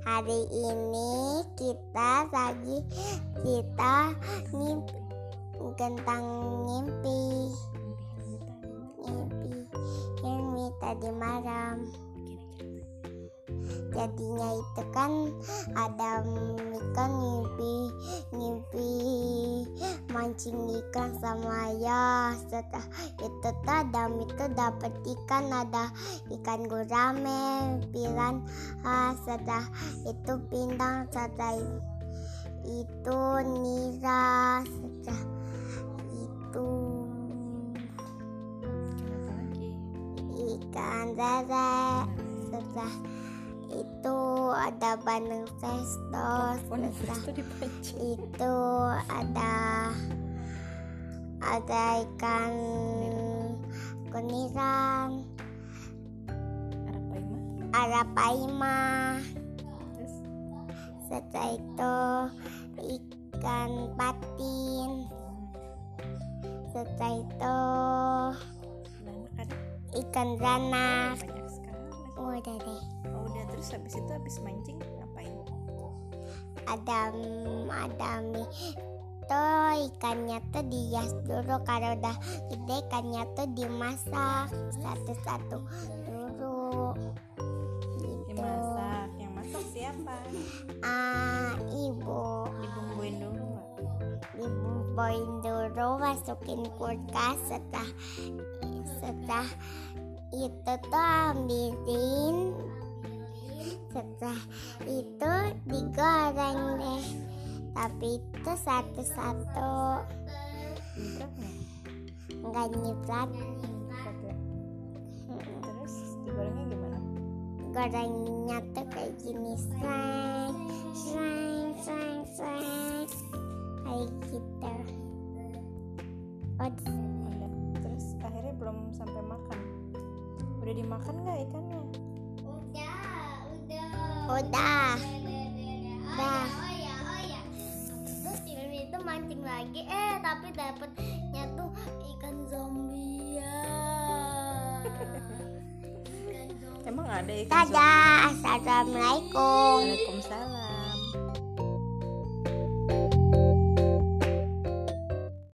hari ini kita lagi kita mimpi tentang mimpi mimpi mimpi tadi malam. Jadinya itu kan ada ikan mimpi mimpi mancing ikan sama ya setelah itu tuh Adam itu dapat ikan ada ikan gurame piran ah, setelah itu pindang setelah itu nira setelah itu ikan lele setelah itu ada bandeng Warna setelah itu ada ada ikan kuniran Arapaima. setelah itu ikan patin setelah itu ikan banyak sekali. udah deh Oh, udah terus habis itu habis mancing ngapain? ada ada tuh ikannya tuh dihias dulu kalau udah gede ikannya tuh dimasak satu-satu. Dulu. Gitu. Dimasak. Yang masak siapa? ah ibu. Dibumbuin dulu dibumbuin dulu masukin kulkas setelah setelah itu tuh ambilin. Setelah itu digoreng tapi itu satu-satu nggak? nyiprat Terus digorengnya gimana? gorengnya tuh kayak gini sreng sreng sreng sreng kayak gitu oh Udah. Terus akhirnya belum sampai makan. Udah dimakan nggak ikannya? udah udah Terus film itu mancing lagi eh tapi dapetnya tuh ikan zombie ya. Ikan zombie. Emang ada ikan zombie? dadah assalamualaikum Waalaikumsalam.